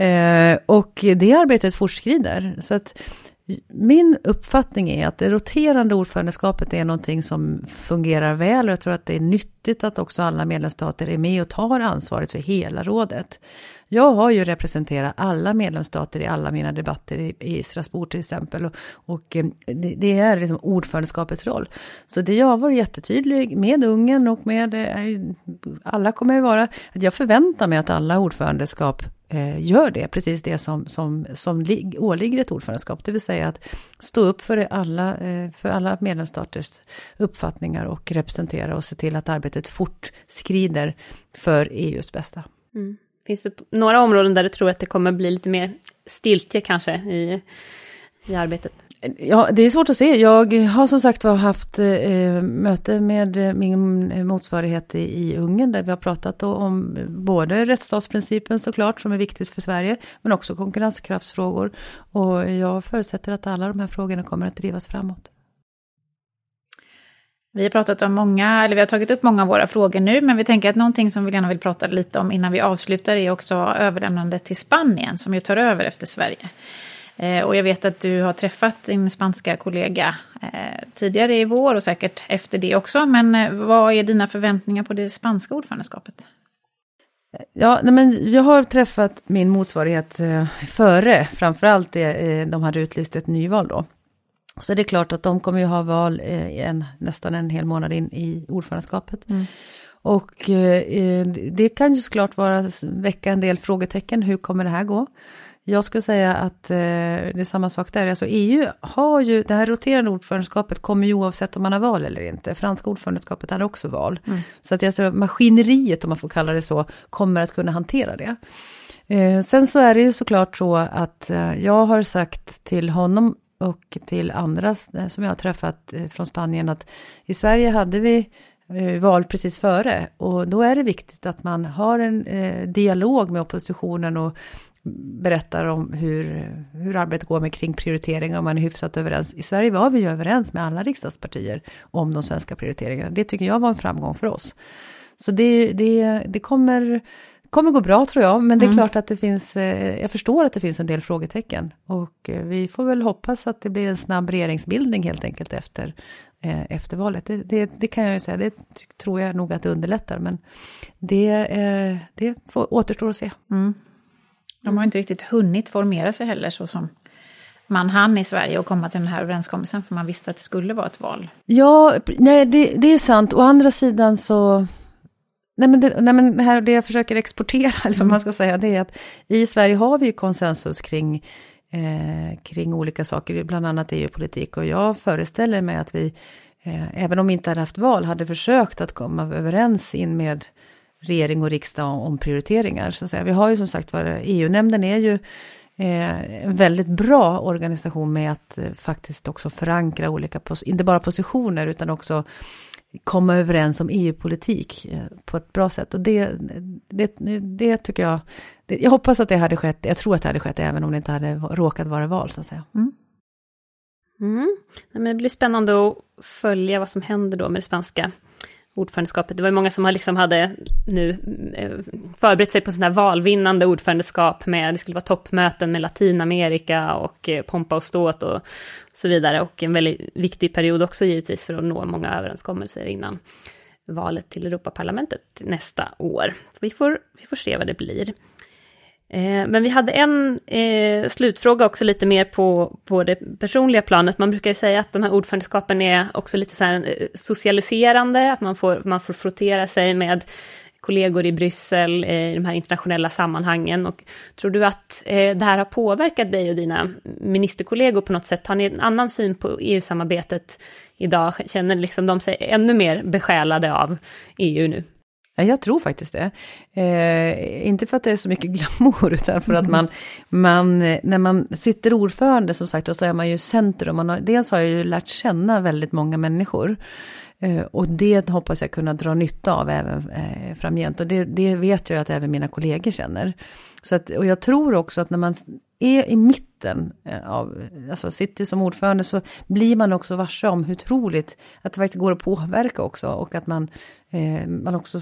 Eh, och det arbetet fortskrider. Så att min uppfattning är att det roterande ordförandeskapet är någonting som fungerar väl och jag tror att det är nyttigt att också alla medlemsstater är med och tar ansvaret för hela rådet. Jag har ju representerat alla medlemsstater i alla mina debatter i, i Strasbourg till exempel och, och eh, det, det, är liksom ordförandeskapets roll. Så det jag har varit jättetydlig med Ungern och med eh, alla kommer ju vara att jag förväntar mig att alla ordförandeskap Eh, gör det, precis det som, som, som åligger ett ordförandeskap, det vill säga att stå upp för alla, eh, för alla medlemsstaters uppfattningar och representera och se till att arbetet fortskrider för EUs bästa. Mm. Finns det några områden där du tror att det kommer bli lite mer stiltje kanske i, i arbetet? Ja, det är svårt att se. Jag har som sagt var haft eh, möte med min motsvarighet i, i Ungern där vi har pratat om både rättsstatsprincipen såklart som är viktigt för Sverige men också konkurrenskraftsfrågor. Och jag förutsätter att alla de här frågorna kommer att drivas framåt. Vi har pratat om många, eller vi har tagit upp många av våra frågor nu, men vi tänker att någonting som vi gärna vill prata lite om innan vi avslutar är också överlämnandet till Spanien som ju tar över efter Sverige. Eh, och jag vet att du har träffat din spanska kollega eh, tidigare i vår och säkert efter det också. Men eh, vad är dina förväntningar på det spanska ordförandeskapet? Ja, nej men jag har träffat min motsvarighet före, framförallt det, de hade utlyst ett nyval då. Så det är klart att de kommer ju ha val en, nästan en hel månad in i ordförandeskapet. Mm. Och eh, det kan ju såklart vara, väcka en del frågetecken, hur kommer det här gå? Jag skulle säga att eh, det är samma sak där. Alltså EU har ju, det här roterande ordförandeskapet kommer ju oavsett om man har val eller inte. Franska ordförandeskapet hade också val. Mm. Så att alltså, maskineriet, om man får kalla det så, kommer att kunna hantera det. Eh, sen så är det ju såklart så att eh, jag har sagt till honom och till andra eh, som jag har träffat eh, från Spanien att i Sverige hade vi eh, val precis före och då är det viktigt att man har en dialog med oppositionen och berättar om hur, hur arbetet går med kring prioriteringar och man är hyfsat överens. I Sverige var vi ju överens med alla riksdagspartier om de svenska prioriteringarna. Det tycker jag var en framgång för oss. Så det, det, det kommer, kommer gå bra tror jag, men det är mm. klart att det finns, eh, jag förstår att det finns en del frågetecken. Och eh, vi får väl hoppas att det blir en snabb regeringsbildning helt enkelt efter, eh, efter valet. Det, det, det kan jag ju säga, det tror jag nog att det underlättar, men det, det får, återstår att se. Mm. De har inte riktigt hunnit formera sig heller så som man hann i Sverige och komma till den här överenskommelsen för man visste att det skulle vara ett val. Ja, nej, det, det är sant. Å andra sidan så... Nej men, det, nej men här, det jag försöker exportera, [LAUGHS] eller vad man ska säga, det är att i Sverige har vi ju konsensus kring, eh, kring olika saker, bland annat EU-politik. Och jag föreställer mig att vi, eh, även om vi inte hade haft val, hade försökt att komma överens in med regering och riksdag om prioriteringar. Så att säga. Vi har ju som sagt var, EU-nämnden är ju eh, en väldigt bra organisation med att eh, faktiskt också förankra olika, inte bara positioner utan också komma överens om EU-politik eh, på ett bra sätt. Och det, det, det tycker jag, det, jag hoppas att det hade skett, jag tror att det hade skett även om det inte hade råkat vara val så att säga. Mm. Mm. Det blir spännande att följa vad som händer då med det spanska ordförandeskapet. Det var många som liksom hade nu eh, förberett sig på sådana här valvinnande ordförandeskap med, det skulle vara toppmöten med Latinamerika och eh, pompa och ståt och så vidare. Och en väldigt viktig period också givetvis för att nå många överenskommelser innan valet till Europaparlamentet nästa år. Vi får, vi får se vad det blir. Eh, men vi hade en eh, slutfråga också lite mer på, på det personliga planet. Man brukar ju säga att de här ordförandeskapen är också lite så här eh, socialiserande, att man får, man får frottera sig med kollegor i Bryssel eh, i de här internationella sammanhangen. Och tror du att det här har påverkat dig och dina ministerkollegor på något sätt? Har ni en annan syn på EU-samarbetet idag? Känner liksom de sig ännu mer besjälade av EU nu? Ja, jag tror faktiskt det. Eh, inte för att det är så mycket [LAUGHS] glamour, utan för att man, man, när man sitter ordförande som sagt, och så är man ju centrum. Man har, dels har jag ju lärt känna väldigt många människor. Eh, och det hoppas jag kunna dra nytta av även eh, framgent. Och det, det vet jag att även mina kollegor känner. Så att, och jag tror också att när man är i mitten eh, av, alltså sitter som ordförande, så blir man också varse om hur otroligt att det faktiskt går att påverka också och att man, Eh, man också,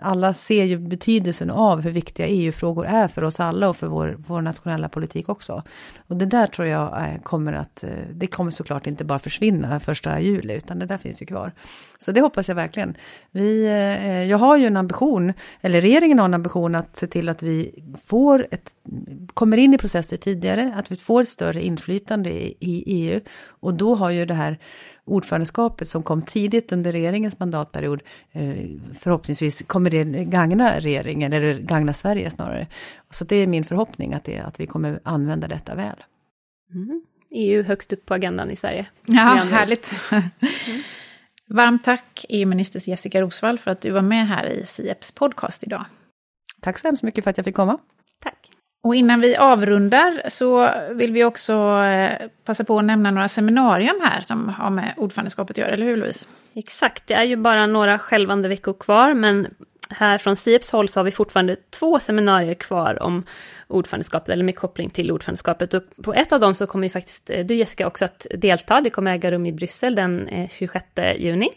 alla ser ju betydelsen av hur viktiga EU-frågor är för oss alla och för vår, vår nationella politik också. Och det där tror jag eh, kommer att, eh, det kommer såklart inte bara försvinna första juli, utan det där finns ju kvar. Så det hoppas jag verkligen. Vi, jag har ju en ambition, eller regeringen har en ambition att se till att vi får ett, kommer in i processer tidigare, att vi får ett större inflytande i, i EU. Och då har ju det här ordförandeskapet som kom tidigt under regeringens mandatperiod, eh, förhoppningsvis kommer det gagna regeringen, eller gagna Sverige snarare. Så det är min förhoppning att, det, att vi kommer använda detta väl. Mm. EU högst upp på agendan i Sverige. Ja, härligt. Mm. [LAUGHS] Varmt tack EU-minister Jessica Rosvall för att du var med här i Sieps podcast idag. Tack så hemskt mycket för att jag fick komma. Och innan vi avrundar så vill vi också eh, passa på att nämna några seminarium här som har med ordförandeskapet att göra, eller hur Louise? Exakt, det är ju bara några skälvande veckor kvar, men här från Sieps håll så har vi fortfarande två seminarier kvar om ordförandeskapet, eller med koppling till ordförandeskapet. Och på ett av dem så kommer ju faktiskt eh, du Jessica också att delta. Det kommer äga rum i Bryssel den eh, 26 juni.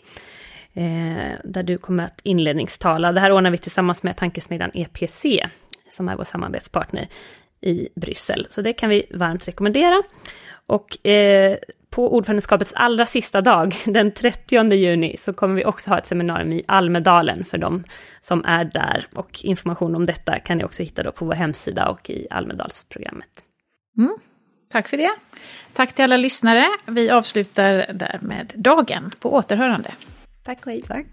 Eh, där du kommer att inledningstala. Det här ordnar vi tillsammans med tankesmedjan EPC, som är vår samarbetspartner i Bryssel. Så det kan vi varmt rekommendera. Och eh, på ordförandeskapets allra sista dag, [LAUGHS] den 30 juni, så kommer vi också ha ett seminarium i Almedalen för de som är där. Och information om detta kan ni också hitta då på vår hemsida och i Almedalsprogrammet. Mm, tack för det. Tack till alla lyssnare. Vi avslutar därmed dagen. På återhörande. Tack och hej. Tack.